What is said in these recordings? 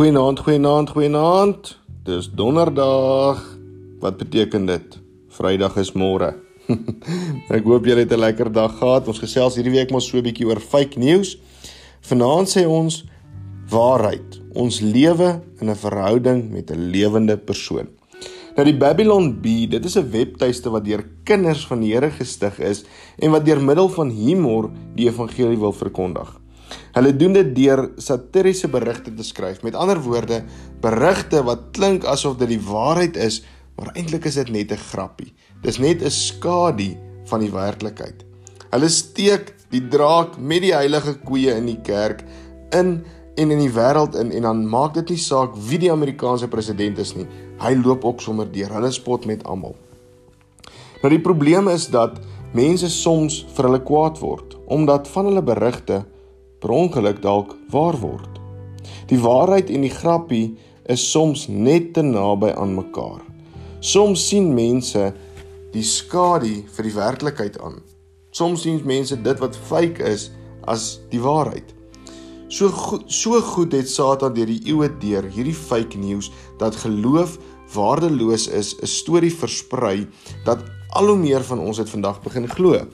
Goeienaand, goeienaand, goeienaand. Dis donderdag. Wat beteken dit? Vrydag is môre. Ek hoop julle het 'n lekker dag gehad. Ons gesels hierdie week mos so 'n bietjie oor fake news. Vanaand sê ons waarheid. Ons lewe in 'n verhouding met 'n lewende persoon. Nou die Babylon Bee, dit is 'n webtuiste wat deur kinders van die Here gestig is en wat deur middel van humor die evangelie wil verkondig. Hulle doen dit deur satiriese berigte te skryf. Met ander woorde, berigte wat klink asof dit die waarheid is, maar eintlik is dit net 'n grappie. Dis net 'n skadu van die werklikheid. Hulle steek die draak met die heilige koeie in die kerk in en in die wêreld in en dan maak dit nie saak wie die Amerikaanse president is nie. Hy loop ook sommer deur. Hulle spot met almal. Nou die probleem is dat mense soms vir hulle kwaad word omdat van hulle berigte per ongeluk dalk waar word. Die waarheid en die grappie is soms net te naby aan mekaar. Soms sien mense die skadu vir die werklikheid aan. Soms sien mense dit wat fake is as die waarheid. So goed, so goed het Satan deur die eeue deur hierdie fake news dat geloof waardeloos is, 'n storie versprei dat al hoe meer van ons dit vandag begin glo.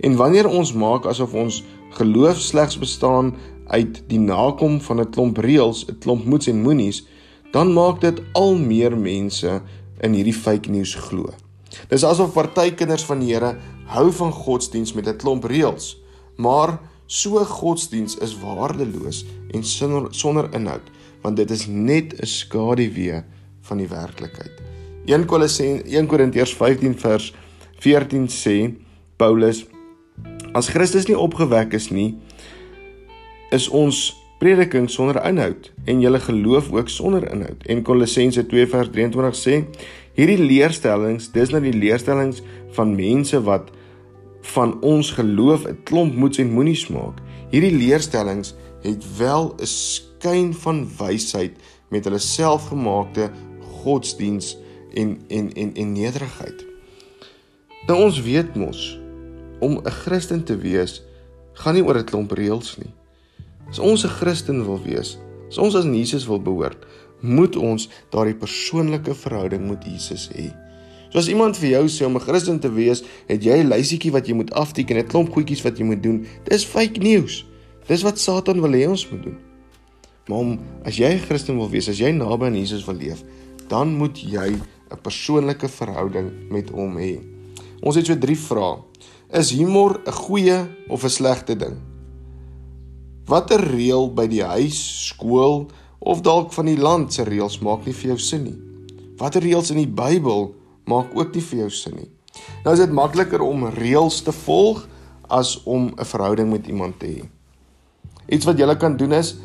En wanneer ons maak asof ons geloof slegs bestaan uit die nakom van 'n klomp reëls, 'n klomp moets en moenies, dan maak dit al meer mense in hierdie fake news glo. Dis asof party kinders van die Here hou van godsdiens met 'n klomp reëls, maar so godsdiens is waardeloos en sonder sonder inhoud, want dit is net 'n skaduwee van die werklikheid. 1 Kolossense 1 Korintiërs 15 vers 14 sê Paulus As Christus nie opgewek is nie, is ons prediking sonder inhoud en julle geloof ook sonder inhoud. En Kolossense 2 vers 23 sê: Hierdie leerstellings, dis nou die leerstellings van mense wat van ons geloof 'n klomp moets en moenies maak. Hierdie leerstellings het wel 'n skyn van wysheid met hulle selfgemaakte godsdiens en en en en nederigheid. Nou ons weet mos om 'n Christen te wees gaan nie oor 'n klomp reëls nie. As ons 'n Christen wil wees, as ons aan Jesus wil behoort, moet ons daardie persoonlike verhouding met Jesus hê. So as iemand vir jou sê om 'n Christen te wees, het jy 'n lysietjie wat jy moet afteken, 'n klomp goedjies wat jy moet doen. Dis fake news. Dis wat Satan wil hê ons moet doen. Maar om as jy 'n Christen wil wees, as jy naby aan Jesus wil leef, dan moet jy 'n persoonlike verhouding met hom hê. Ons het so drie vrae. Is humor 'n goeie of 'n slegte ding? Watter reël by die huis, skool of dalk van die land se reëls maak nie vir jou sin nie? Watter reëls in die Bybel maak ook nie vir jou sin nie? Nou is dit makliker om reëls te volg as om 'n verhouding met iemand te hê. Iets wat jy kan doen is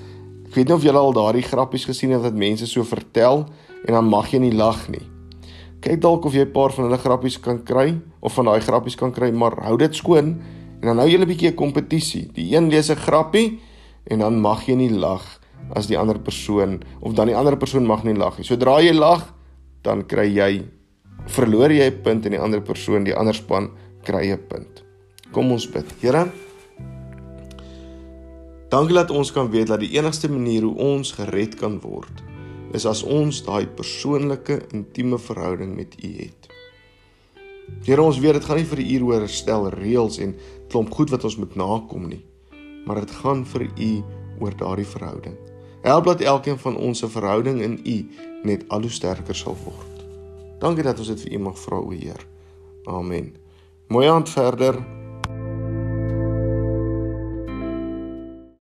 ek weet nie of jy al daardie grappies gesien het wat mense so vertel en dan mag jy nie lag nie kyk dalk of jy 'n paar van hulle grappies kan kry of van daai grappies kan kry, maar hou dit skoon en dan hou jy 'n bietjie 'n kompetisie. Die een lees 'n grappie en dan mag jy nie lag as die ander persoon of dan die ander persoon mag nie lag nie. Sodra jy lag, dan kry jy verloor jy 'n punt en die ander persoon, die ander span kry 'n punt. Kom ons bid. Here, dankie dat ons kan weet dat die enigste manier hoe ons gered kan word is as ons daai persoonlike intieme verhouding met U het. Here ons weet dit gaan nie vir U oor stel reëls en klomp goed wat ons moet nakom nie, maar dit gaan vir U oor daardie verhouding. Help dat elkeen van ons se verhouding in U net al hoe sterker sal word. Dankie dat ons dit vir U mag vra o Heer. Amen. Mooi aand verder.